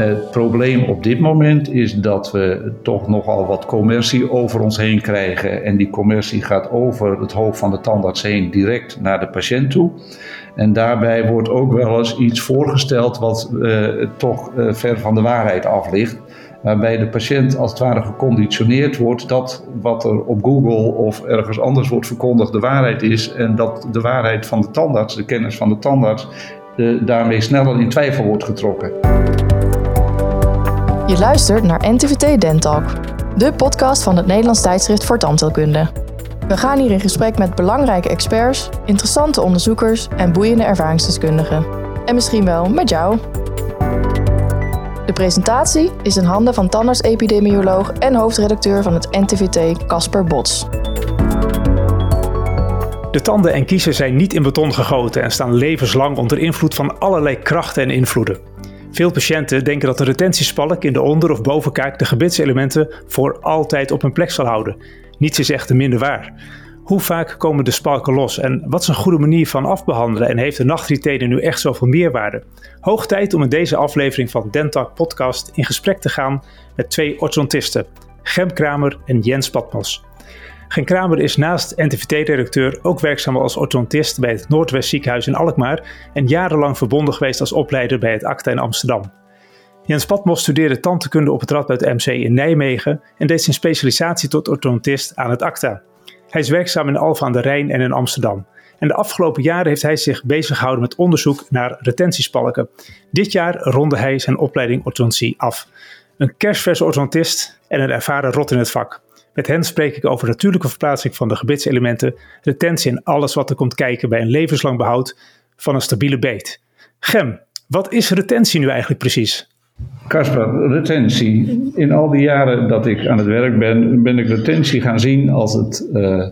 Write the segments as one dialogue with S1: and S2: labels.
S1: Het probleem op dit moment is dat we toch nogal wat commercie over ons heen krijgen. En die commercie gaat over het hoofd van de tandarts heen direct naar de patiënt toe. En daarbij wordt ook wel eens iets voorgesteld wat uh, toch uh, ver van de waarheid af ligt. Waarbij de patiënt als het ware geconditioneerd wordt dat wat er op Google of ergens anders wordt verkondigd de waarheid is. En dat de waarheid van de tandarts, de kennis van de tandarts, daarmee sneller in twijfel wordt getrokken.
S2: Je luistert naar NTVT Dentalk, de podcast van het Nederlands tijdschrift voor tandheelkunde. We gaan hier in gesprek met belangrijke experts, interessante onderzoekers en boeiende ervaringsdeskundigen. En misschien wel met jou. De presentatie is in handen van tandarts-epidemioloog en hoofdredacteur van het NTVT, Casper Bots.
S3: De tanden en kiezen zijn niet in beton gegoten en staan levenslang onder invloed van allerlei krachten en invloeden. Veel patiënten denken dat de retentiespalk in de onder- of bovenkaak de gebitselementen voor altijd op hun plek zal houden. Niets is echter minder waar. Hoe vaak komen de spalken los en wat is een goede manier van afbehandelen en heeft de nachtritene nu echt zoveel meerwaarde? Hoog tijd om in deze aflevering van Dentalk podcast in gesprek te gaan met twee orthodontisten, Gem Kramer en Jens Patmos. Gen Kramer is naast NTVT-redacteur ook werkzaam als orthodontist bij het Noordwest Ziekenhuis in Alkmaar en jarenlang verbonden geweest als opleider bij het ACTA in Amsterdam. Jens Patmos studeerde tandheelkunde op het Radboud MC in Nijmegen en deed zijn specialisatie tot orthodontist aan het ACTA. Hij is werkzaam in Alphen aan de Rijn en in Amsterdam. En de afgelopen jaren heeft hij zich bezig gehouden met onderzoek naar retentiespalken. Dit jaar ronde hij zijn opleiding orthodontie af. Een kerstverse orthodontist en een ervaren rot in het vak. Met hen spreek ik over natuurlijke verplaatsing van de gebitselementen, retentie en alles wat er komt kijken bij een levenslang behoud van een stabiele beet. Gem, wat is retentie nu eigenlijk precies?
S1: Kasper, retentie. In al die jaren dat ik aan het werk ben, ben ik retentie gaan zien als het uh,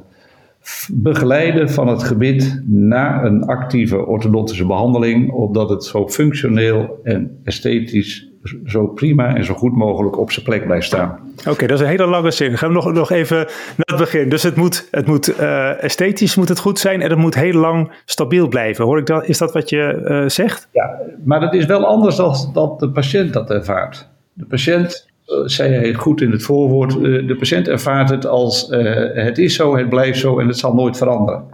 S1: begeleiden van het gebit na een actieve orthodontische behandeling, opdat het zo functioneel en esthetisch zo prima en zo goed mogelijk op zijn plek blijft staan.
S3: Oké, dat is een hele lange zin. Gaan we nog, nog even naar het begin. Dus het moet, het moet uh, esthetisch moet het goed zijn en het moet heel lang stabiel blijven. Hoor ik dat? Is dat wat je uh, zegt?
S1: Ja, maar het is wel anders dan dat de patiënt dat ervaart. De patiënt, uh, zei hij goed in het voorwoord, de patiënt ervaart het als het is zo, het blijft zo en het zal nooit veranderen.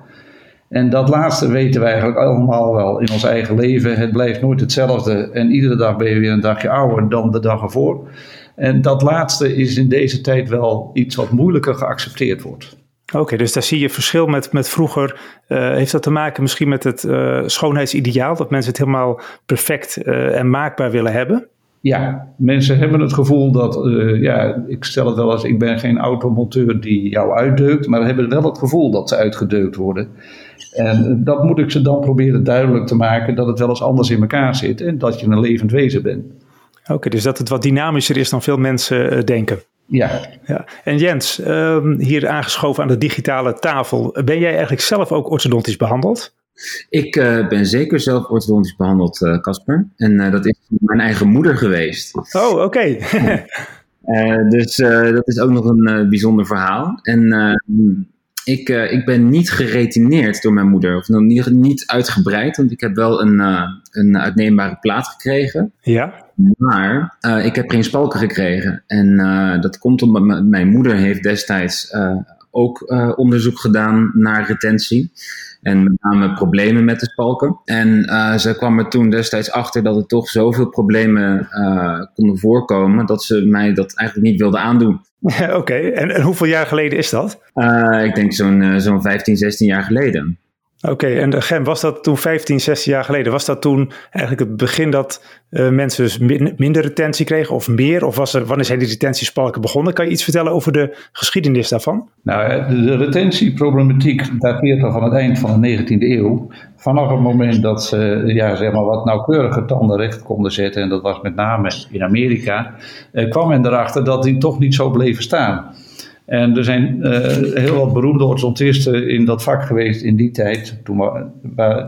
S1: En dat laatste weten wij eigenlijk allemaal wel in ons eigen leven. Het blijft nooit hetzelfde en iedere dag ben je weer een dagje ouder dan de dag ervoor. En dat laatste is in deze tijd wel iets wat moeilijker geaccepteerd wordt.
S3: Oké, okay, dus daar zie je verschil met, met vroeger. Uh, heeft dat te maken misschien met het uh, schoonheidsideaal? Dat mensen het helemaal perfect uh, en maakbaar willen hebben?
S1: Ja, mensen hebben het gevoel dat, ja, ik stel het wel eens, ik ben geen automonteur die jou uitdeukt, maar hebben wel het gevoel dat ze uitgedeukt worden. En dat moet ik ze dan proberen duidelijk te maken dat het wel eens anders in elkaar zit en dat je een levend wezen bent.
S3: Oké, okay, dus dat het wat dynamischer is dan veel mensen uh, denken.
S1: Ja.
S3: ja. En Jens, um, hier aangeschoven aan de digitale tafel. Ben jij eigenlijk zelf ook orthodontisch behandeld?
S4: Ik uh, ben zeker zelf orthodontisch behandeld, Casper. Uh, en dat is mijn eigen moeder geweest.
S3: Oh, oké. Okay.
S4: dus dat is ook nog een bijzonder verhaal. En ik, uh, ik ben niet geretineerd door mijn moeder, of niet, niet uitgebreid, want ik heb wel een, uh, een uitneembare plaat gekregen.
S3: Ja.
S4: Maar uh, ik heb geen spalken gekregen. En dat komt omdat mijn moeder heeft destijds ook onderzoek gedaan naar retentie. En met name problemen met de spalken. En uh, ze kwam er toen destijds achter dat er toch zoveel problemen uh, konden voorkomen. dat ze mij dat eigenlijk niet wilde aandoen.
S3: Oké, okay. en, en, hoeveel jaar geleden is dat?
S4: Ik denk zo'n zo'n 15, 16 jaar geleden.
S3: Oké, en Gem, was dat toen 15, 16 jaar geleden? Was dat toen eigenlijk het begin dat uh, mensen dus min, minder retentie kregen of meer? Of was er, wanneer zijn die retentiespalken begonnen? Kan je iets vertellen over de geschiedenis daarvan?
S1: Nou, de, de retentieproblematiek dateert al van het eind van de 19e eeuw. Vanaf het moment dat ze ja, zeg maar wat nauwkeuriger tanden recht konden zetten, en dat was met name in Amerika, eh, kwam men erachter dat die toch niet zo bleven staan. En er zijn uh, heel wat beroemde orthodontisten in dat vak geweest in die tijd. Toen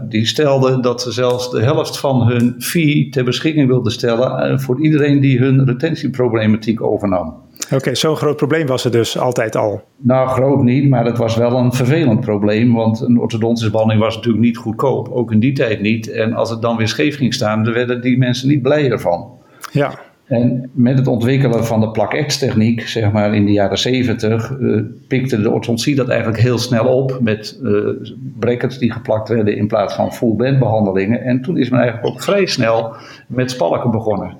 S1: die stelden dat ze zelfs de helft van hun fee ter beschikking wilden stellen uh, voor iedereen die hun retentieproblematiek overnam.
S3: Oké, okay, zo'n groot probleem was er dus altijd al?
S1: Nou, groot niet, maar het was wel een vervelend probleem. Want een orthodontische behandeling was natuurlijk niet goedkoop. Ook in die tijd niet. En als het dan weer scheef ging staan, dan werden die mensen niet blijer van.
S3: Ja.
S1: En met het ontwikkelen van de plak-X-techniek, zeg maar in de jaren 70, uh, pikte de orthodontie dat eigenlijk heel snel op met uh, brackets die geplakt werden in plaats van full-band behandelingen. En toen is men eigenlijk ook vrij snel met spalken begonnen.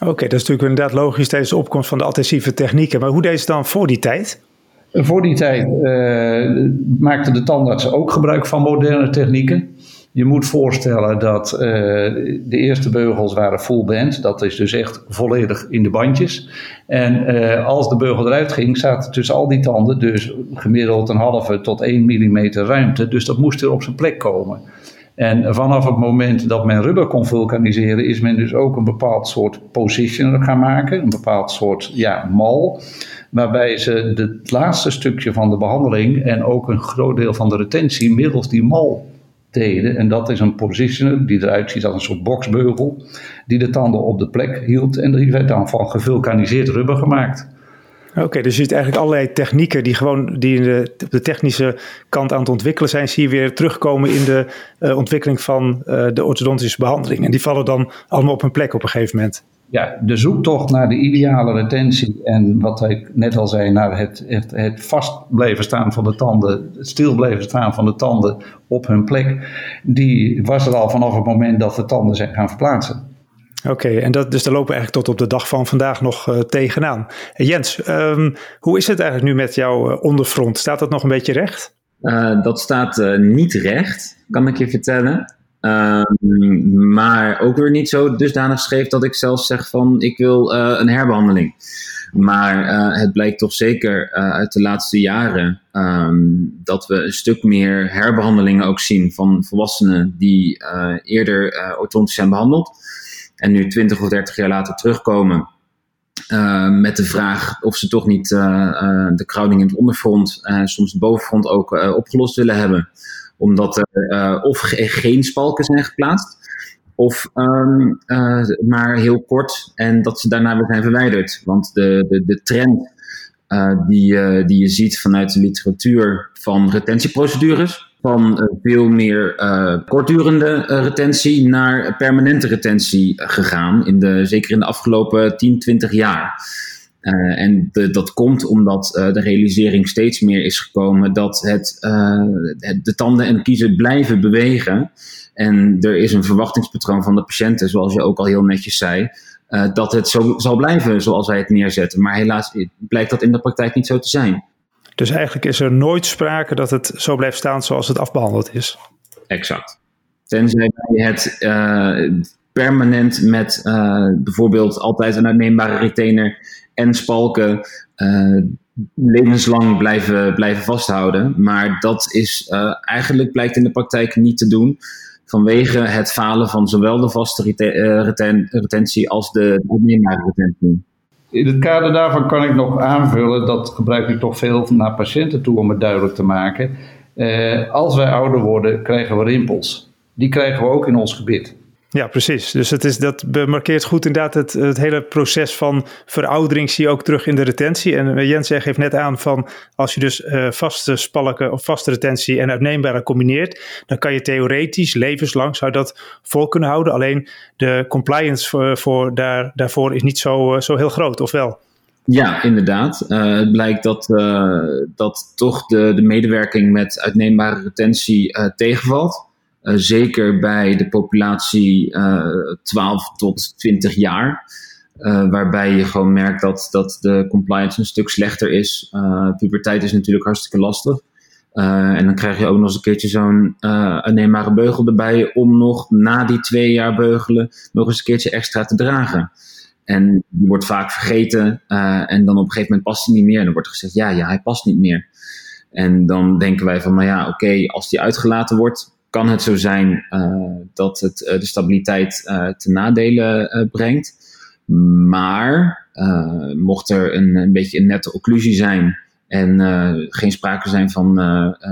S3: Oké, dat is natuurlijk inderdaad logisch tijdens de opkomst van de adhesieve technieken. Maar hoe deed ze dan voor die tijd?
S1: Voor die tijd uh, maakten de tandartsen ook gebruik van moderne technieken. Je moet voorstellen dat uh, de eerste beugels waren full band. Dat is dus echt volledig in de bandjes. En uh, als de beugel eruit ging, zaten tussen al die tanden dus gemiddeld een halve tot 1 mm ruimte. Dus dat moest er op zijn plek komen. En vanaf het moment dat men rubber kon vulkaniseren, is men dus ook een bepaald soort positioner gaan maken. Een bepaald soort ja, mal. Waarbij ze het laatste stukje van de behandeling en ook een groot deel van de retentie middels die mal deden. En dat is een positioner die eruit ziet als een soort boksbeugel, die de tanden op de plek hield. En die werd dan van gevulkaniseerd rubber gemaakt.
S3: Oké, dus je ziet eigenlijk allerlei technieken die gewoon die de, op de technische kant aan het ontwikkelen zijn, zie je weer terugkomen in de uh, ontwikkeling van uh, de orthodontische behandeling. En die vallen dan allemaal op hun plek op een gegeven moment.
S1: Ja, de zoektocht naar de ideale retentie en wat ik net al zei, naar het, het, het vast blijven staan van de tanden, het stil blijven staan van de tanden op hun plek, die was er al vanaf het moment dat de tanden zijn gaan verplaatsen.
S3: Oké, en dat, dus daar lopen we eigenlijk tot op de dag van vandaag nog uh, tegenaan. Jens, um, hoe is het eigenlijk nu met jouw uh, onderfront? Staat dat nog een beetje recht?
S4: Uh, dat staat niet recht, kan ik je vertellen. Um, maar ook weer niet zo dusdanig scheef dat ik zelf zeg van ik wil een herbehandeling. Maar het blijkt toch zeker uit de laatste jaren um, dat we een stuk meer herbehandelingen ook zien van volwassenen die eerder orthodontisch zijn behandeld en nu 20 of 30 jaar later terugkomen met de vraag of ze toch niet de crowding in het onderfront, soms het bovenfront ook opgelost willen hebben. Omdat er of geen spalken zijn geplaatst, of um, maar heel kort en dat ze daarna weer zijn verwijderd. Want de, de, de trend die, die je ziet vanuit de literatuur van retentieprocedures, van veel meer kortdurende retentie naar permanente retentie gegaan. In de, zeker in de afgelopen 10, 20 jaar. En de, dat komt omdat de realisering steeds meer is gekomen dat het, het, de tanden en kiezen blijven bewegen. En er is een verwachtingspatroon van de patiënten, zoals je ook al heel netjes zei, dat het zo zal blijven zoals wij het neerzetten. Maar helaas blijkt dat in de praktijk niet zo te zijn.
S3: Dus eigenlijk is er nooit sprake dat het zo blijft staan zoals het afbehandeld is.
S4: Exact. Tenzij je het permanent met bijvoorbeeld altijd een uitneembare retainer en spalken uh, levenslang blijven, blijven vasthouden. Maar dat is eigenlijk blijkt in de praktijk niet te doen vanwege het falen van zowel de vaste reten retentie als de uitneembare retentie.
S1: In het kader daarvan kan ik nog aanvullen, dat gebruik ik toch veel naar patiënten toe om het duidelijk te maken. Eh, als wij ouder worden, krijgen we rimpels. Die krijgen we ook in ons gebit.
S3: Ja, precies. Dus het is, dat markeert goed inderdaad het, het hele proces van veroudering zie je ook terug in de retentie. En eh, Jens geeft net aan van als je dus uh, vaste spalken of vaste retentie en uitneembare combineert, dan kan je theoretisch levenslang zou dat vol kunnen houden. Alleen de compliance voor, voor daar, daarvoor is niet zo, zo heel groot, of wel?
S4: Ja, inderdaad. Het blijkt dat, dat toch de, de medewerking met uitneembare retentie tegenvalt. Uh, zeker bij de populatie uh, 12 tot 20 jaar. Uh, waarbij je gewoon merkt dat, dat de compliance een stuk slechter is. puberteit is natuurlijk hartstikke lastig. en dan krijg je ook nog eens een keertje zo'n aanneembare beugel erbij om nog na die twee jaar beugelen nog eens een keertje extra te dragen. En die wordt vaak vergeten en dan op een gegeven moment past hij niet meer. En dan wordt gezegd, ja, ja, hij past niet meer. En dan denken wij van, nou ja, oké, als die uitgelaten wordt, kan het zo zijn uh, dat het uh, de stabiliteit uh, ten nadele brengt. Maar mocht er een, een beetje een nette occlusie zijn en geen sprake zijn van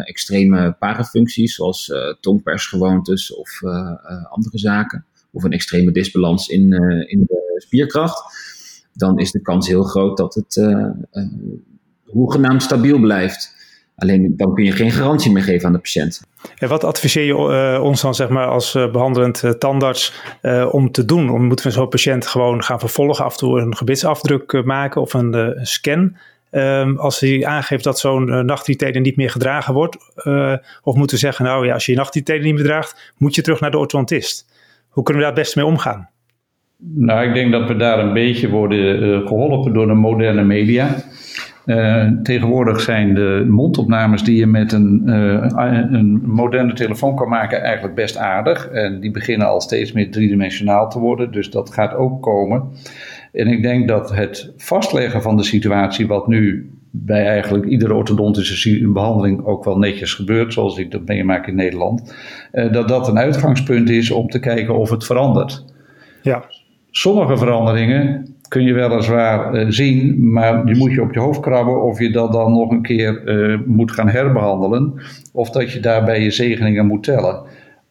S4: extreme parafuncties, zoals tongpersgewoontes of andere zaken, of een extreme disbalans in, in de spierkracht, dan is de kans heel groot dat het hoegenaamd stabiel blijft. Alleen dan kun je geen garantie meer geven aan de patiënt.
S3: En wat adviseer je ons dan zeg maar als behandelend tandarts om te doen? Om, moeten we zo'n patiënt gewoon gaan vervolgen, af en toe een gebitsafdruk maken of een scan? Ehm, als hij aangeeft dat zo'n uh, niet meer gedragen wordt. of moeten we zeggen, nou ja, als je je niet meer draagt, moet je terug naar de orthodontist. Hoe kunnen we daar het beste mee omgaan?
S1: Nou, ik denk dat we daar een beetje worden uh, geholpen door de moderne media. Uh, tegenwoordig zijn de mondopnames die je met een, uh, een moderne telefoon kan maken eigenlijk best aardig. En die beginnen al steeds meer driedimensionaal te worden, dus dat gaat ook komen. En ik denk dat het vastleggen van de situatie, wat nu bij eigenlijk iedere orthodontische behandeling ook wel netjes gebeurt, zoals ik dat meemaak in Nederland, dat dat een uitgangspunt is om te kijken of het verandert.
S3: Ja.
S1: Sommige veranderingen kun je weliswaar uh, zien, maar die moet je op je hoofd krabben of je dat dan nog een keer uh, moet gaan herbehandelen, of dat je daarbij je zegeningen moet tellen.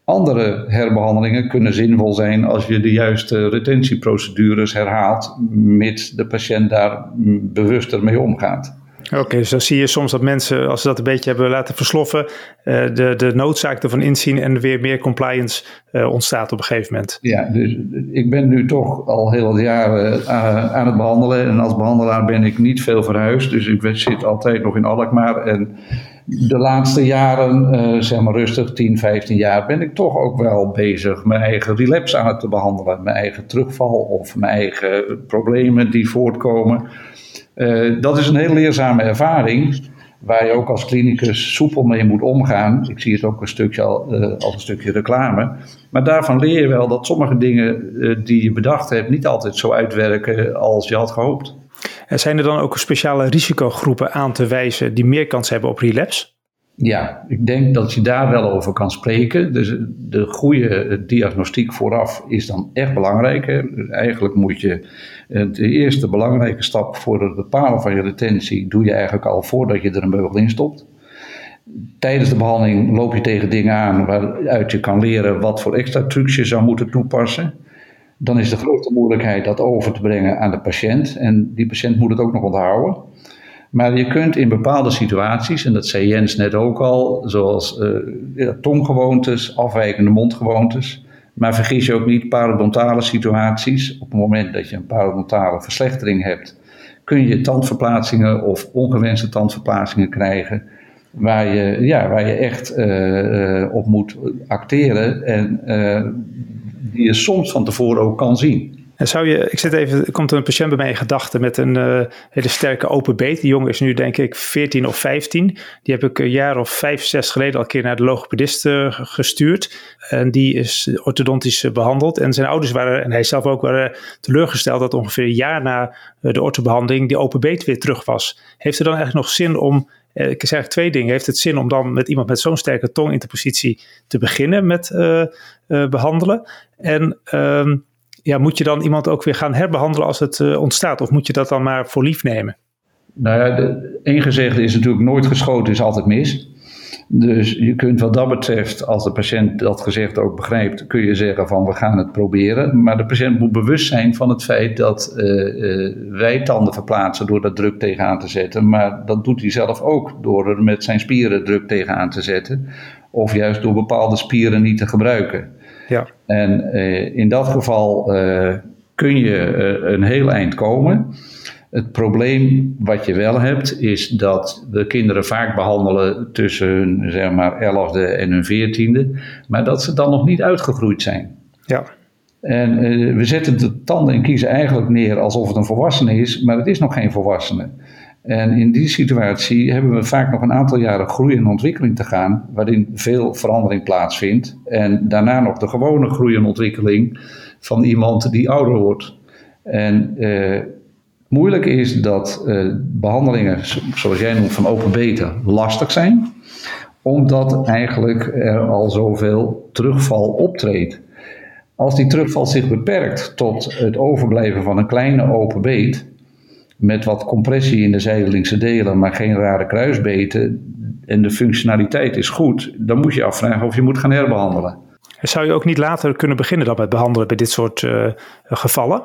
S1: Andere herbehandelingen kunnen zinvol zijn als je de juiste retentieprocedures herhaalt, mits de patiënt daar bewuster mee omgaat.
S3: Oké, dus dan zie je soms dat mensen, als ze dat een beetje hebben laten versloffen, uh, de, de noodzaak ervan inzien en weer meer compliance uh, ontstaat op een gegeven moment.
S1: Ja, dus ik ben nu toch al heel wat jaren uh, aan het behandelen. En als behandelaar ben ik niet veel verhuisd. Dus ik zit altijd nog in Alkmaar. En de laatste jaren, zeg maar rustig, 10, 15 jaar, ben ik toch ook wel bezig mijn eigen relapse aan het te behandelen. Mijn eigen terugval of mijn eigen problemen die voortkomen. Uh, dat is een heel leerzame ervaring, waar je ook als klinicus soepel mee moet omgaan. Ik zie het ook een stukje al, uh, als een stukje reclame. Maar daarvan leer je wel dat sommige dingen uh, die je bedacht hebt niet altijd zo uitwerken als je had gehoopt.
S3: En zijn er dan ook speciale risicogroepen aan te wijzen die meer kans hebben op relapse?
S1: Ja, ik denk dat je daar wel over kan spreken. Dus de goede diagnostiek vooraf is dan echt belangrijk. Hè? Eigenlijk moet je de eerste belangrijke stap voor het bepalen van je retentie doe je eigenlijk al voordat je er een beugel in stopt. Tijdens de behandeling loop je tegen dingen aan waaruit je kan leren wat voor extra trucs je zou moeten toepassen. Dan is de grote moeilijkheid dat over te brengen aan de patiënt. En die patiënt moet het ook nog onthouden. Maar je kunt in bepaalde situaties, en dat zei Jens net ook al, zoals uh, tonggewoontes, afwijkende mondgewoontes. Maar vergis je ook niet parodontale situaties. Op het moment dat je een parodontale verslechtering hebt, kun je tandverplaatsingen of ongewenste tandverplaatsingen krijgen. Waar je, ja, waar je echt uh, op moet acteren en die je soms van tevoren ook kan zien.
S3: En zou je, ik zit even, er komt een patiënt bij mij in gedachten met een uh, hele sterke open beet. Die jongen is nu denk ik 14 of 15. Die heb ik een jaar of vijf, zes geleden al een keer naar de logopedist uh, gestuurd. En die is orthodontisch behandeld. En zijn ouders waren, en hij zelf ook, waren teleurgesteld dat ongeveer een jaar na de orthobehandeling die open beet weer terug was. Heeft er dan eigenlijk nog zin om ik zeg eigenlijk twee dingen. Heeft het zin om dan met iemand met zo'n sterke tonginterpositie te beginnen met behandelen? En um, ja, moet je dan iemand ook weer gaan herbehandelen als het uh, ontstaat? Of moet je dat dan maar voor lief nemen?
S1: Nou ja, één gezegde is natuurlijk nooit geschoten, is altijd mis. Dus je kunt wat dat betreft, als de patiënt dat gezegd ook begrijpt, kun je zeggen van we gaan het proberen. Maar de patiënt moet bewust zijn van het feit dat uh, uh, wij tanden verplaatsen door daar druk tegenaan te zetten. Maar dat doet hij zelf ook door er met zijn spieren druk tegenaan te zetten. Of juist door bepaalde spieren niet te gebruiken.
S3: Ja.
S1: En uh, in dat geval uh, kun je uh, een heel eind komen. Het probleem wat je wel hebt, is dat we kinderen vaak behandelen tussen hun zeg maar, 11e en hun 14e, maar dat ze dan nog niet uitgegroeid zijn.
S3: Ja.
S1: En we zetten de tanden en kiezen eigenlijk neer alsof het een volwassene is, maar het is nog geen volwassene. En in die situatie hebben we vaak nog een aantal jaren groei en ontwikkeling te gaan, waarin veel verandering plaatsvindt. En daarna nog de gewone groei en ontwikkeling van iemand die ouder wordt. En eh, moeilijk is dat eh, behandelingen, zoals jij noemt, van open beta lastig zijn, omdat eigenlijk er al zoveel terugval optreedt. Als die terugval zich beperkt tot het overblijven van een kleine open beet, met wat compressie in de zijdelingse delen, maar geen rare kruisbeten en de functionaliteit is goed, dan moet je afvragen of je moet gaan herbehandelen.
S3: Zou je ook niet later kunnen beginnen dan met behandelen bij dit soort uh, gevallen?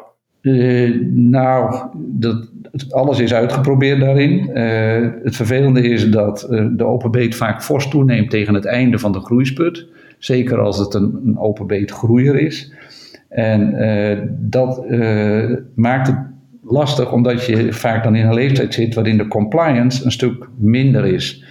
S1: nou, dat, alles is uitgeprobeerd daarin. het vervelende is dat de open beet vaak fors toeneemt tegen het einde van de groeisput. Zeker als het een, een open beet groeier is. En dat maakt het lastig omdat je vaak dan in een leeftijd zit waarin de compliance een stuk minder is.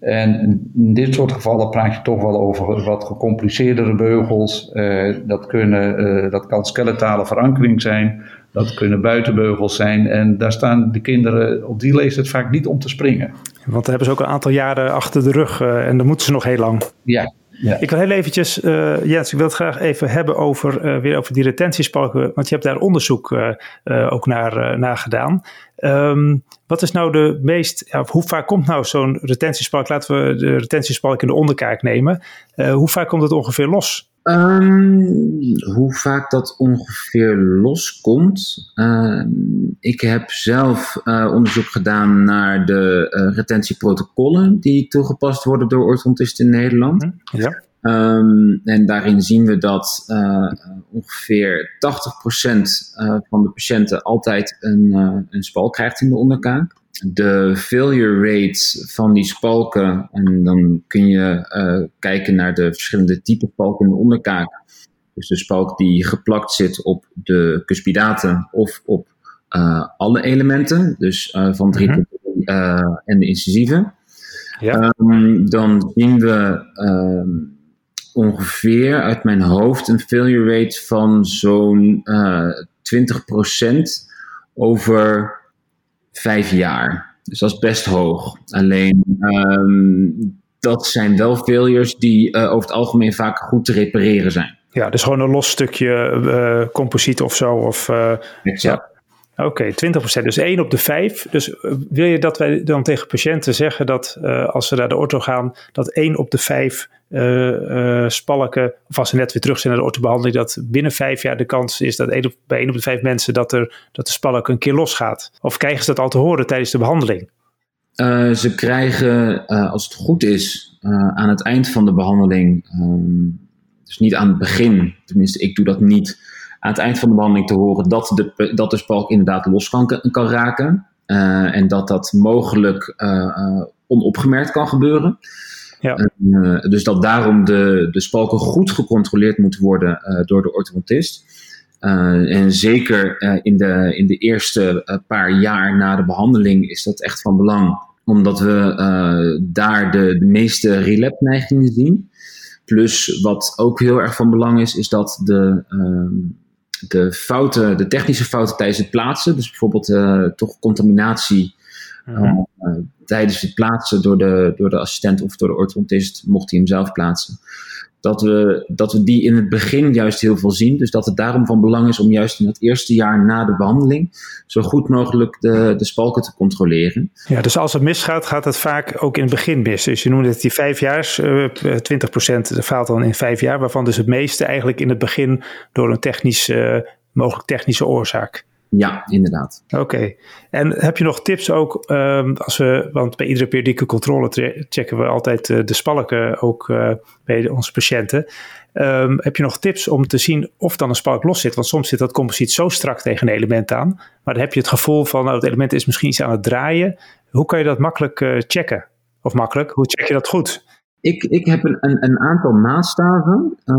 S1: En in dit soort gevallen praat je toch wel over wat gecompliceerdere beugels. Uh, dat, kunnen, uh, dat kan skeletale verankering zijn, dat kunnen buitenbeugels zijn. En daar staan de kinderen op die leeftijd vaak niet om te springen.
S3: Want daar hebben ze ook een aantal jaren achter de rug uh, en dan moeten ze nog heel lang.
S1: Ja, ja.
S3: Ik wil heel eventjes, uh, Jens, ik wil het graag even hebben over, uh, weer over die retentiespalken, want je hebt daar onderzoek uh, ook naar, gedaan. Um, wat is nou de meest, ja, hoe vaak komt nou zo'n retentiespalk, laten we de retentiespalk in de onderkaak nemen, hoe vaak komt het ongeveer los?
S4: Um, hoe vaak dat ongeveer loskomt. Uh, ik heb zelf uh, onderzoek gedaan naar de uh, retentieprotocollen die toegepast worden door orthodontisten in Nederland.
S3: Mhm, ja.
S4: Um, en daarin zien we dat ongeveer 80% van de patiënten altijd een, een spal krijgt in de onderkaak de failure rate van die spalken, en dan kun je uh, kijken naar de verschillende typen spalken in de onderkaak. Dus de spalk die geplakt zit op de cuspidaten of op uh, alle elementen, dus uh, van 3 tot 3 en de incisieve. Ja. Um, dan zien we um, ongeveer uit mijn hoofd een failure rate van zo'n 20% over vijf jaar. Dus dat is best hoog. Alleen um, dat zijn wel failures die uh, over het algemeen vaak goed te repareren zijn.
S3: Ja, dus gewoon een los stukje uh, composiet of zo. Of, uh,
S4: ja.
S3: Oké, okay, 20%. Dus 1 op de 5. Dus wil je dat wij dan tegen patiënten zeggen dat uh, als ze naar de ortho gaan, dat 1 op de 5 uh, uh, spalken, of als ze net weer terug zijn naar de orthobehandeling, dat binnen 5 jaar de kans is dat 1 op, bij 1 op de 5 mensen dat, er, dat de spalk een keer losgaat? Of krijgen ze dat al te horen tijdens de behandeling?
S4: ze krijgen, als het goed is, aan het eind van de behandeling, um, dus niet aan het begin, tenminste ik doe dat niet, aan het eind van de behandeling te horen dat de, dat de spalk inderdaad los kan, kan raken. Uh, en dat dat mogelijk uh, uh, onopgemerkt kan gebeuren. Ja. dus dat daarom de, de spalken goed gecontroleerd moeten worden door de orthodontist. en zeker in, de, in de eerste paar jaar na de behandeling is dat echt van belang. Omdat we daar de, de meeste relapse-neigingen zien. Plus wat ook heel erg van belang is, is dat de, ehm, de fouten, de technische fouten tijdens het plaatsen, dus bijvoorbeeld uh, toch contaminatie uh, uh, tijdens het plaatsen door de, door de assistent of door de orthodontist, mocht hij hem zelf plaatsen. Dat we, dat we die in het begin juist heel veel zien. Dus dat het daarom van belang is om juist in het eerste jaar na de behandeling zo goed mogelijk de, de spalken te controleren.
S3: Ja, dus als het misgaat, gaat het vaak ook in het begin mis. Dus je noemde het die vijf jaar, uh, 20% faalt dan in vijf jaar, waarvan dus het meeste eigenlijk in het begin door een technisch, uh, mogelijk technische oorzaak.
S4: Ja, inderdaad.
S3: Oké. En heb je nog tips ook, um, als we, want bij iedere periodieke controle checken we altijd uh, de spalken ook uh, bij onze patiënten. Um, heb je nog tips om te zien of dan een spalk los zit? Want soms zit dat composiet zo strak tegen een element aan, maar dan heb je het gevoel van, nou, het element is misschien iets aan het draaien. Hoe kan je dat makkelijk uh, checken? Of makkelijk, hoe check je dat goed?
S4: Ik, ik heb een, een, een aantal maatstaven. Uh,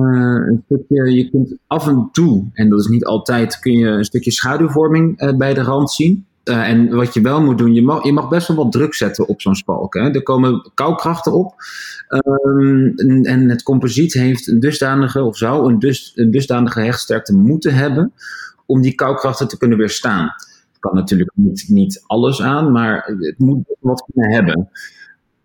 S4: een stukje, je kunt af en toe, en dat is niet altijd, kun je een stukje schaduwvorming uh, bij de rand zien. Uh, en wat je wel moet doen, je mag, je mag best wel wat druk zetten op zo'n spalk. Hè. Er komen koukrachten op. Um, en, en, het composiet heeft een dusdanige, of zou een, dus, een dusdanige hechtsterkte moeten hebben om die koukrachten te kunnen weerstaan. Het kan natuurlijk niet, niet alles aan, maar het moet wat kunnen hebben.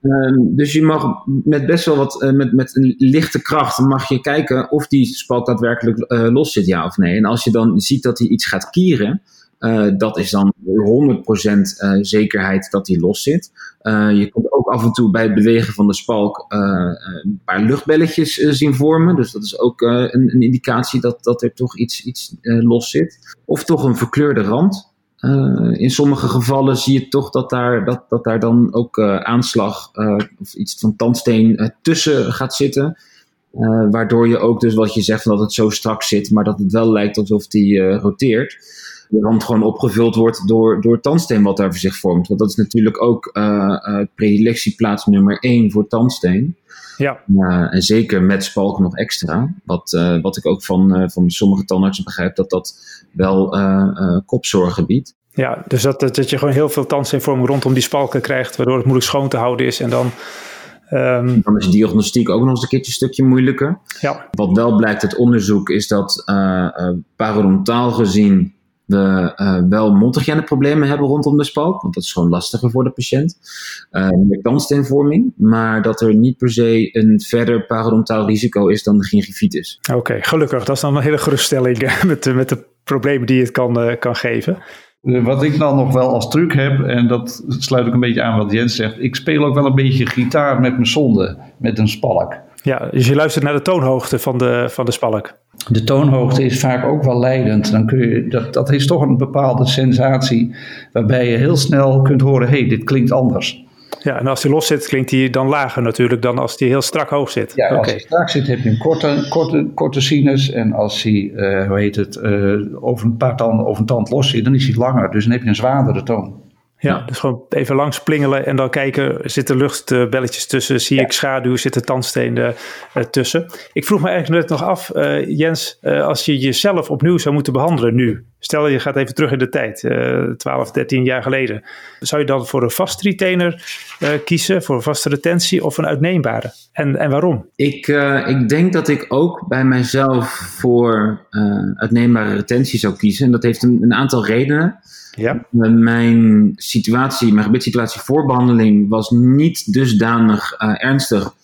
S4: Um, dus je mag met best wel wat, uh, met, met een lichte kracht, mag je kijken of die spalk daadwerkelijk uh, los zit, ja of nee. En als je dan ziet dat hij iets gaat kieren, uh, dat is dan 100% zekerheid dat hij los zit. je kunt ook af en toe bij het bewegen van de spalk een paar luchtbelletjes zien vormen. Dus dat is ook een, een, indicatie dat, dat er toch iets, iets los zit. Of toch een verkleurde rand. Uh, in sommige gevallen zie je toch dat daar, dat, dat daar dan ook uh, aanslag uh, of iets van tandsteen tussen gaat zitten. waardoor je ook dus wat je zegt dat het zo strak zit, maar dat het wel lijkt alsof die roteert. De rand gewoon opgevuld wordt door, door tandsteen wat daar voor zich vormt. Want dat is natuurlijk ook predilectieplaats nummer één voor tandsteen.
S3: Ja.
S4: en zeker met spalk nog extra. Wat, wat ik ook van, van sommige tandartsen begrijp, dat dat wel kopzorgen biedt.
S3: Ja, dus dat, dat je gewoon heel veel tandsteenvorming rondom die spalken krijgt, waardoor het moeilijk schoon te houden is. En dan,
S4: um... dan is diagnostiek ook nog eens een keertje een stukje moeilijker.
S3: Ja.
S4: Wat wel blijkt uit onderzoek is dat uh, uh, parodontaal gezien we uh, wel mondhygiëne problemen hebben rondom de spalk, want dat is gewoon lastiger voor de patiënt. Uh, meer tandsteenvorming, maar dat er niet per se een verder parodontaal risico is dan de gingivitis.
S3: Oké, gelukkig. Dat is dan een hele geruststelling met, de, met de problemen die het kan, kan geven.
S1: Eh, wat ik dan nog wel als truc heb, en dat sluit ook een beetje aan wat Jens zegt, ik speel ook wel een beetje gitaar met mijn zonde, met een spalk.
S3: Ja, dus je luistert naar de toonhoogte van de, van de spalk.
S1: De toonhoogte is vaak ook wel leidend. Dan kun je, dat, dat is toch een bepaalde sensatie waarbij je heel snel kunt horen, hé, hey, dit klinkt anders.
S3: Ja, en als hij los zit, klinkt hij dan lager natuurlijk dan als hij heel strak hoog zit.
S1: Ja, als hij strak zit heb je een korte, korte, korte sinus. En als hij, uh, hoe heet het, uh, over een paar tanden of een tand los zit, dan is hij langer. Dus dan heb je een zwaardere toon.
S3: Ja, dus gewoon even langs plingelen en dan kijken, zitten luchtbelletjes tussen, zie ik schaduw, zitten tandstenen uh, tussen. Ik vroeg me eigenlijk net nog af, uh, Jens, uh, als je jezelf opnieuw zou moeten behandelen nu, stel je gaat even terug in de tijd, 12, 13 jaar geleden, zou je dan voor een vast retainer kiezen, voor een vaste retentie of een uitneembare? En, en waarom?
S4: Ik, ik denk dat ik ook bij mijzelf voor uitneembare retentie zou kiezen en dat heeft een, een aantal redenen.
S3: Ja.
S4: Mijn situatie, mijn gebedssituatie voor behandeling was niet dusdanig uh, ernstig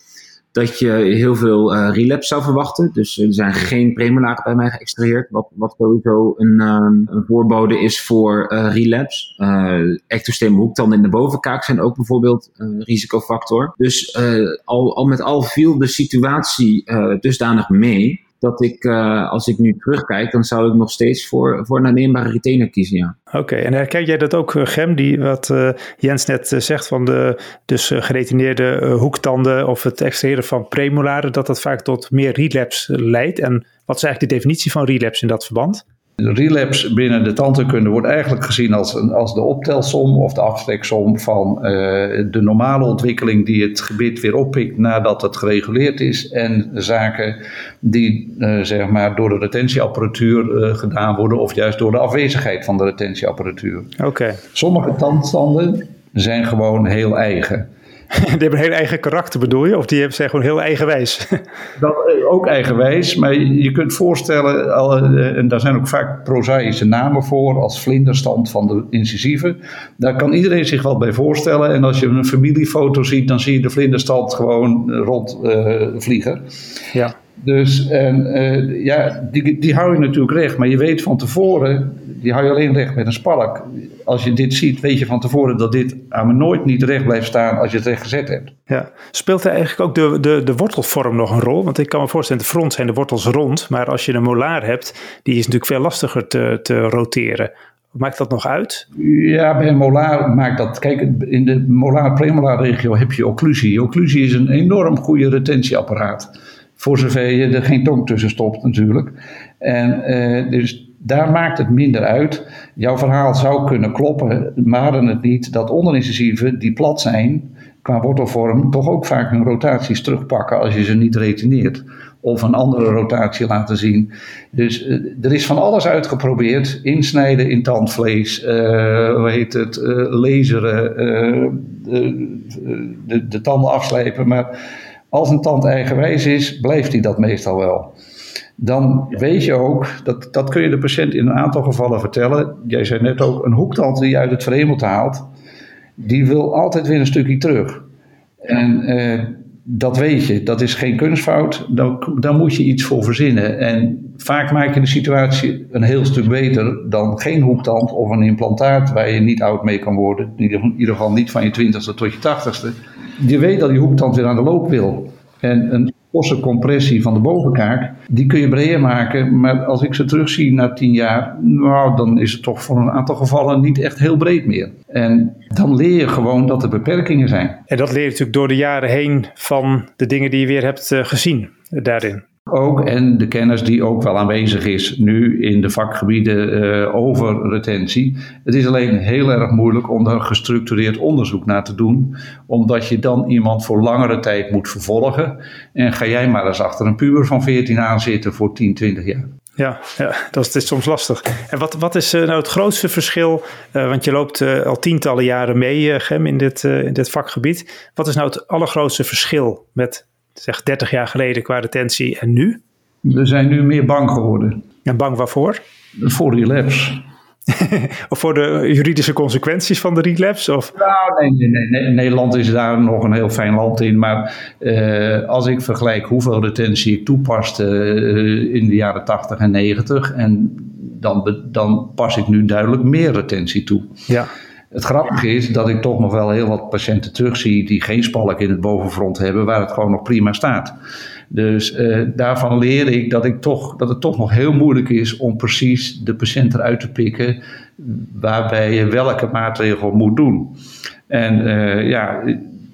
S4: dat je heel veel uh, relapse zou verwachten. Dus er zijn geen premolaren bij mij geëxtraheerd, wat, wat sowieso een, um, een voorbode is voor uh, relapse. Uh, ectostemhoektanden hoektanden in de bovenkaak zijn ook bijvoorbeeld een risicofactor. Dus al, al met al viel de situatie dusdanig mee dat ik, uh, als ik nu terugkijk, dan zou ik nog steeds voor, voor een aanneembare retainer kiezen, ja.
S3: Oké, en herken jij dat ook, eh, Gem, die, wat uh, Jens net zegt van de dus geretineerde hoektanden of het extraheren van premolaren, dat dat vaak tot meer relapse leidt? En wat is eigenlijk de definitie van relapse in dat verband?
S1: De relapse binnen de tandheelkunde wordt eigenlijk gezien als, een, als de optelsom of de aftreksom van uh, de normale ontwikkeling die het gebied weer oppikt nadat het gereguleerd is en zaken die uh, zeg maar door de retentieapparatuur uh, gedaan worden of juist door de afwezigheid van de retentieapparatuur.
S3: Oké.
S1: Sommige tandstanden zijn gewoon heel eigen.
S3: die hebben een heel eigen karakter, bedoel je? Of die zijn gewoon heel eigenwijs?
S1: Dat, eh, ook eigenwijs, maar je kunt voorstellen, eh, en daar zijn ook vaak prozaïsche namen voor, als vlinderstand van de incisieve. Daar kan iedereen zich wel bij voorstellen. En als je een familiefoto ziet, dan zie je de vlinderstand gewoon rond uh, vliegen.
S3: Ja.
S1: Dus en, uh, ja, die, die hou je natuurlijk recht, maar je weet van tevoren, die hou je alleen recht met een spalk. Als je dit ziet, weet je van tevoren dat dit aan me nooit niet recht blijft staan als je het recht gezet hebt.
S3: Ja. Speelt er eigenlijk ook de, de, de wortelvorm nog een rol? Want ik kan me voorstellen, de front zijn de wortels rond, maar als je een molaar hebt, die is natuurlijk veel lastiger te, te roteren. Maakt dat nog uit?
S1: Ja, bij een molaar maakt dat. Kijk, in de molaar-premolaar regio heb je occlusie. Occlusie is een enorm goede retentieapparaat. Voor zover je er geen tong tussen stopt, natuurlijk. En uh, dus daar maakt het minder uit. Jouw verhaal zou kunnen kloppen, maar het niet dat onderincisieve die plat zijn qua wortelvorm toch ook vaak hun rotaties terugpakken als je ze niet retineert. Of een andere rotatie laten zien. Dus uh, er is van alles uitgeprobeerd. Insnijden in tandvlees, uh, hoe heet het, laseren, de, de, de, tanden afslijpen. Maar als een tand eigenwijs is, blijft hij dat meestal wel. Dan weet je ook, dat, dat kun je de patiënt in een aantal gevallen vertellen. Jij zei net ook, een hoektand die je uit het verhemelte haalt, die wil altijd weer een stukje terug. En eh, dat weet je, dat is geen kunstfout, dan, dan moet je iets voor verzinnen. En vaak maak je de situatie een heel stuk beter dan geen hoektand of een implantaat waar je niet oud mee kan worden. In ieder geval niet van je twintigste tot je tachtigste. Je weet dat die hoektand weer aan de loop wil. En een forse compressie van de bovenkaak, die kun je breder maken. Maar als ik ze terugzie na tien jaar, nou, dan is het toch voor een aantal gevallen niet echt heel breed meer. En dan leer je gewoon dat er beperkingen zijn.
S3: En dat leer je natuurlijk door de jaren heen van de dingen die je weer hebt uh, gezien. daarin.
S1: Ook en de kennis die ook wel aanwezig is nu in de vakgebieden uh, over retentie. Het is alleen heel erg moeilijk om daar gestructureerd onderzoek naar te doen, omdat je dan iemand voor langere tijd moet vervolgen. En ga jij maar eens achter een puber van 14 aan zitten voor 10, 20 jaar.
S3: Ja, ja dat, is, soms lastig. En wat, wat is nou het grootste verschil? Uh, want je loopt al tientallen jaren mee, Gem, in dit, in dit vakgebied. Wat is nou het allergrootste verschil met zeg 30 jaar geleden qua retentie en nu?
S1: We zijn nu meer bang geworden.
S3: En bang waarvoor?
S1: Voor relapse.
S3: of voor de juridische consequenties van de relapse? Of?
S1: Nou, nee, nee, nee, Nederland is daar nog een heel fijn land in. Maar uh, als ik vergelijk hoeveel retentie ik toepaste uh, in de jaren 80 en 90, en dan, dan pas ik nu duidelijk meer retentie toe.
S3: Ja.
S1: Het grappige is dat ik toch nog wel heel wat patiënten terugzie die geen spalk in het bovenfront hebben, waar het gewoon nog prima staat. Dus uh, daarvan leer ik dat, ik toch, dat het toch nog heel moeilijk is om precies de patiënt eruit te pikken waarbij je welke maatregel moet doen. En uh, ja,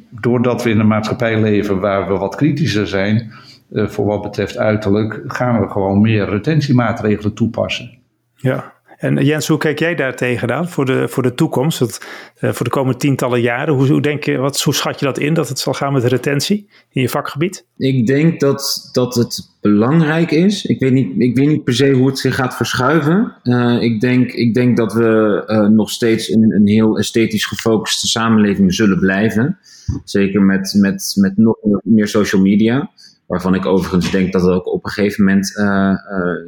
S1: doordat we in een maatschappij leven waar we wat kritischer zijn uh, voor wat betreft uiterlijk, gaan we gewoon meer retentiemaatregelen toepassen.
S3: Ja, en Jens, hoe kijk jij daar tegenaan voor de, voor de toekomst, uh, voor de komende tientallen jaren? Hoe, hoe, denk je, wat, hoe schat je dat in dat het zal gaan met retentie in je vakgebied?
S4: Ik denk dat, dat het belangrijk is. Ik weet, niet, ik weet niet per se hoe het zich gaat verschuiven. Uh, ik, denk, ik denk dat we uh, nog steeds in een heel esthetisch gefocuste samenleving zullen blijven. Zeker met, met, met nog meer social media. Waarvan ik overigens denk dat het ook op een gegeven moment uh, uh,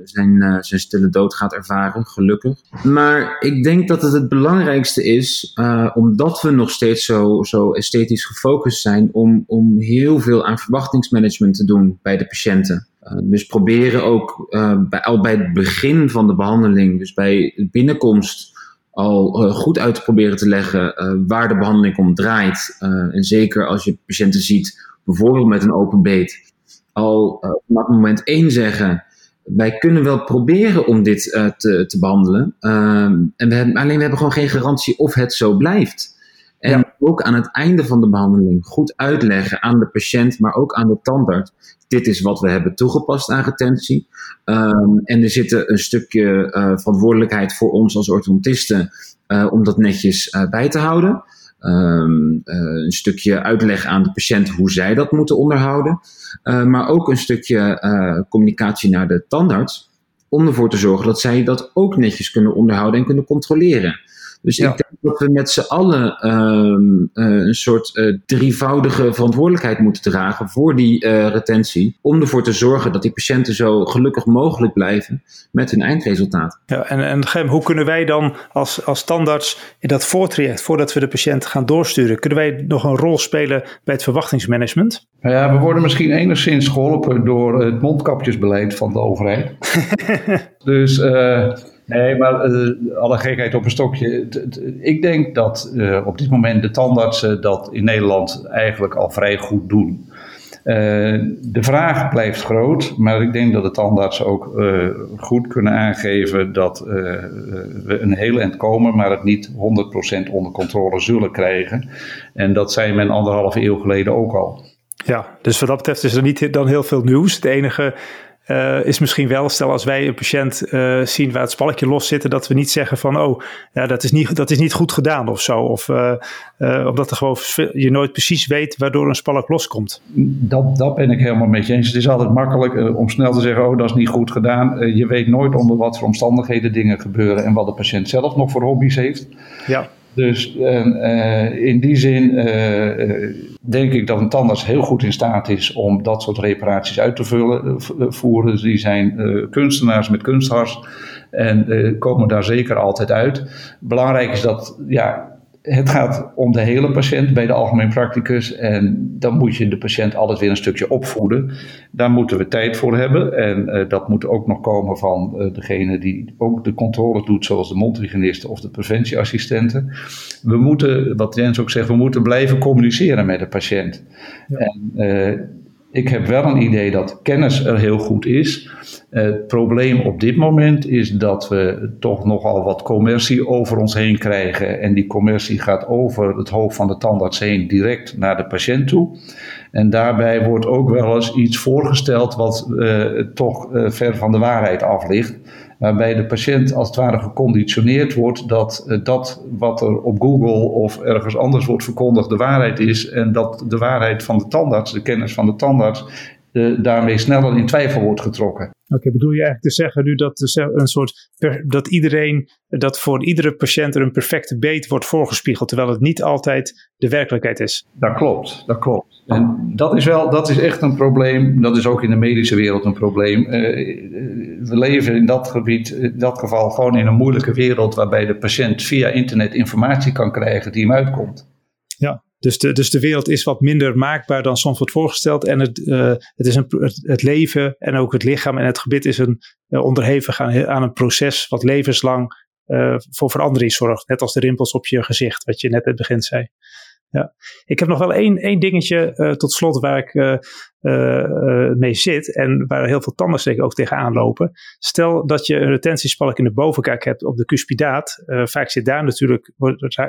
S4: zijn, uh, zijn stille dood gaat ervaren, gelukkig. Maar ik denk dat het het belangrijkste is, omdat we nog steeds zo, zo esthetisch gefocust zijn, om, om heel veel aan verwachtingsmanagement te doen bij de patiënten. dus proberen ook bij, al bij het begin van de behandeling, dus bij de binnenkomst, al goed uit te proberen te leggen waar de behandeling om draait. en zeker als je patiënten ziet, bijvoorbeeld met een open beet al uh, vanaf moment één zeggen. Wij kunnen wel proberen om dit uh, te, te behandelen. Uh, en we hebben, alleen we hebben gewoon geen garantie of het zo blijft. En ja. ook aan het einde van de behandeling goed uitleggen aan de patiënt, maar ook aan de tandarts. Dit is wat we hebben toegepast aan retentie. Um, en er zit een stukje uh, verantwoordelijkheid voor ons als orthodontisten om dat netjes bij te houden. Um, uh, een stukje uitleg aan de patiënt hoe zij dat moeten onderhouden. Uh, maar ook een stukje uh, communicatie naar de tandarts. Om ervoor te zorgen dat zij dat ook netjes kunnen onderhouden en kunnen controleren. Dus ja. ik denk dat we met z'n allen um, uh, een soort uh, drievoudige verantwoordelijkheid moeten dragen voor die uh, retentie. Om ervoor te zorgen dat die patiënten zo gelukkig mogelijk blijven met hun eindresultaat.
S3: Ja, en, en Gem, hoe kunnen wij dan als, als standaards in dat voortraject, voordat we de patiënt gaan doorsturen, kunnen wij nog een rol spelen bij het verwachtingsmanagement?
S1: Nou ja, we worden misschien enigszins geholpen door het mondkapjesbeleid van de overheid. dus Nee, maar uh, alle gekheid op een stokje. Ik denk dat uh, op dit moment de tandartsen dat in Nederland eigenlijk al vrij goed doen. Uh, de vraag blijft groot, maar ik denk dat de tandartsen ook goed kunnen aangeven dat we een heel eind komen, maar het niet 100% onder controle zullen krijgen. En dat zei men anderhalve eeuw geleden ook al.
S3: Ja, dus wat dat betreft is er niet dan heel veel nieuws. Het enige uh, is misschien wel, stel als wij een patiënt uh, zien waar het spalkje los zit, dat we niet zeggen van, oh, dat, is niet, dat is niet goed gedaan of zo. Of uh, omdat er gewoon je nooit precies weet waardoor een spalk loskomt.
S1: Dat, dat ben ik helemaal met je eens. Het is altijd makkelijk om snel te zeggen, oh, dat is niet goed gedaan. je weet nooit onder wat voor omstandigheden dingen gebeuren en wat de patiënt zelf nog voor hobby's heeft.
S3: Ja.
S1: Dus uh, in die zin uh, denk ik dat een tandarts heel goed in staat is om dat soort reparaties uit te vullen, voeren. Die zijn kunstenaars met kunsthars en komen daar zeker altijd uit. Belangrijk is dat ja, het gaat om de hele patiënt bij de algemeen practicus. En dan moet je de patiënt altijd weer een stukje opvoeden. Daar moeten we tijd voor hebben. En uh, dat moet ook nog komen van uh, degene die ook de controle doet, zoals de mondhygiënisten of de preventieassistenten. We moeten, wat Jens ook zegt, we moeten blijven communiceren met de patiënt. Ja. En, uh, Ik heb wel een idee dat kennis er heel goed is. Het probleem op dit moment is dat we toch nogal wat commercie over ons heen krijgen. En die commercie gaat over het hoofd van de tandarts heen direct naar de patiënt toe. En daarbij wordt ook wel eens iets voorgesteld wat uh, toch uh, ver van de waarheid af ligt. Waarbij de patiënt als het ware geconditioneerd wordt dat dat wat er op Google of ergens anders wordt verkondigd de waarheid is. En dat de waarheid van de tandarts, de kennis van de tandarts, daarmee sneller in twijfel wordt getrokken.
S3: Oké, bedoel je eigenlijk te zeggen nu dat een soort dat iedereen, dat voor iedere patiënt er een perfecte beet wordt voorgespiegeld, terwijl het niet altijd de werkelijkheid is?
S1: Dat klopt, dat klopt. En dat is wel, dat is echt een probleem. Dat is ook in de medische wereld een probleem. Uh, we leven in dat gebied, in dat geval gewoon in een moeilijke wereld waarbij de patiënt via internet informatie kan krijgen die hem uitkomt.
S3: Dus de, dus de wereld is wat minder maakbaar dan soms wordt voorgesteld. En het, uh, het, is een, het, leven en ook het lichaam en het gebit is een, uh, onderhevig aan, een proces wat levenslang uh, voor verandering zorgt. Net als de rimpels op je gezicht, wat je net in het begin zei. Ja. Ik heb nog wel één, één dingetje uh, tot slot waar ik uh, uh, mee zit en waar heel veel tandartsen ook tegenaan lopen. Stel dat je een retentiespalk in de bovenkaak hebt op de cuspidaat. vaak zit daar natuurlijk,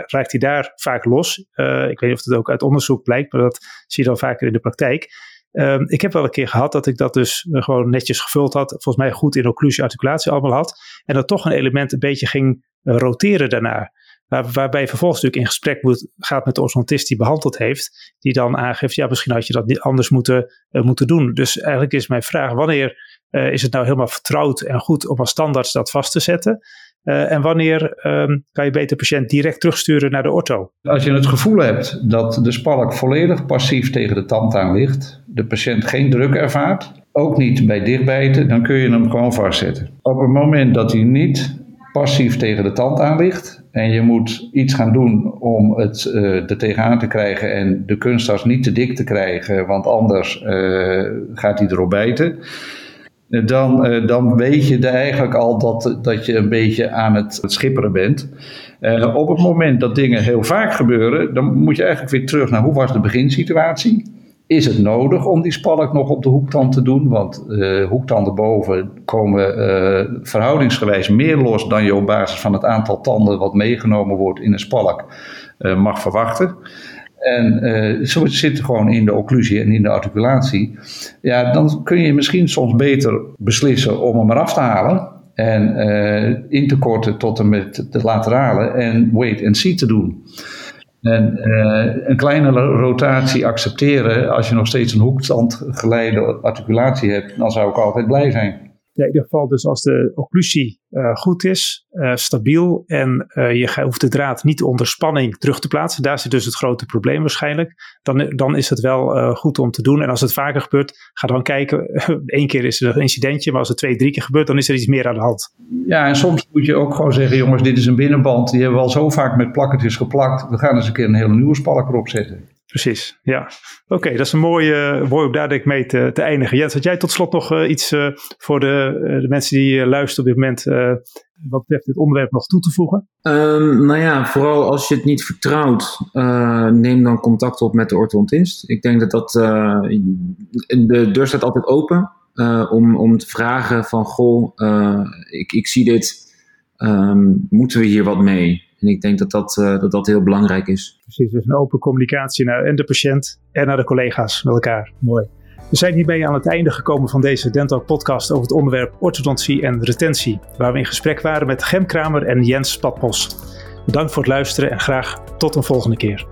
S3: raakt hij daar vaak los. ik weet niet of het ook uit onderzoek blijkt, maar dat zie je dan vaker in de praktijk. Um, ik heb wel een keer gehad dat ik dat dus gewoon netjes gevuld had. Volgens mij goed in occlusie articulatie allemaal had. En dat toch een element een beetje ging roteren daarna. Waar, waarbij vervolgens natuurlijk in gesprek moet, gaat met de orthodontist die behandeld heeft, die dan aangeeft, ja, misschien had je dat niet anders moeten, uh, moeten doen. Dus eigenlijk is mijn vraag, wanneer uh, is het nou helemaal vertrouwd en goed om als standaard dat vast te zetten? Uh, en wanneer um, kan je beter patiënt direct terugsturen naar de ortho?
S1: Als je het gevoel hebt dat de spalk volledig passief tegen de tand aan ligt, de patiënt geen druk ervaart, ook niet bij dichtbijten, dan kun je hem gewoon vastzetten. Op het moment dat hij niet passief tegen de tand aan ligt. En je moet iets gaan doen om het uh, er tegenaan te krijgen en de kunsttas niet te dik te krijgen, want anders uh, gaat hij erop bijten. Dan, uh, dan weet je eigenlijk al dat, dat je een beetje aan het, het schipperen bent. op het moment dat dingen heel vaak gebeuren, dan moet je eigenlijk weer terug naar hoe was de beginsituatie is het nodig om die spalk nog op de hoektand te doen? Want uh, hoektanden boven komen uh, verhoudingsgewijs meer los dan je op basis van het aantal tanden wat meegenomen wordt in een spalk uh, mag verwachten. En uh, zo zit gewoon in de occlusie en in de articulatie. Ja, dan kun je misschien soms beter beslissen om hem eraf te halen. En in te korten tot en met de laterale en wait and see te doen. En uh, een kleine rotatie accepteren als je nog steeds een hoekstand geleide articulatie hebt, dan zou ik altijd blij zijn.
S3: Ja, in ieder geval dus als de occlusie uh, goed is, uh, stabiel en uh, je hoeft de draad niet onder spanning terug te plaatsen. Daar zit dus het grote probleem waarschijnlijk. Dan, dan is het wel goed om te doen. En als het vaker gebeurt, ga dan kijken. Eén keer is er een incidentje, maar als het twee, drie keer gebeurt, dan is er iets meer aan de hand.
S1: Ja, en soms moet je ook gewoon zeggen, jongens, dit is een binnenband. Die hebben we al zo vaak met plakkertjes geplakt. We gaan eens een keer een hele nieuwe spalk erop zetten.
S3: Precies, ja. Oké, dat is een mooie, mooi om daar ik mee te, te eindigen. Jens, had jij tot slot nog uh, iets uh, voor de, de mensen die luisteren op dit moment wat betreft dit onderwerp nog toe te voegen?
S4: Um, nou ja, vooral als je het niet vertrouwt, neem dan contact op met de orthodontist. Ik denk dat dat, de deur staat altijd open om, om te vragen van, goh, ik, ik zie dit, um, moeten we hier wat mee? En ik denk dat dat, uh, dat, dat heel belangrijk is.
S3: Precies, dus een open communicatie naar en de patiënt en naar de collega's met elkaar. Mooi. We zijn hiermee aan het einde gekomen van deze Dental podcast over het onderwerp orthodontie en retentie, waar we in gesprek waren met Gem Kramer en Jens Spatbos. Bedankt voor het luisteren en graag tot een volgende keer.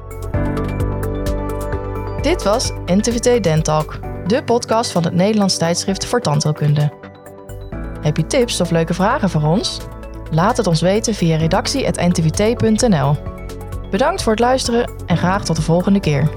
S2: Dit was NTVT Dentalk, de podcast van het Nederlands tijdschrift voor tandheelkunde. Heb je tips of leuke vragen voor ons? Laat het ons weten via redactie.ntvt.nl. Bedankt voor het luisteren en graag tot de volgende keer.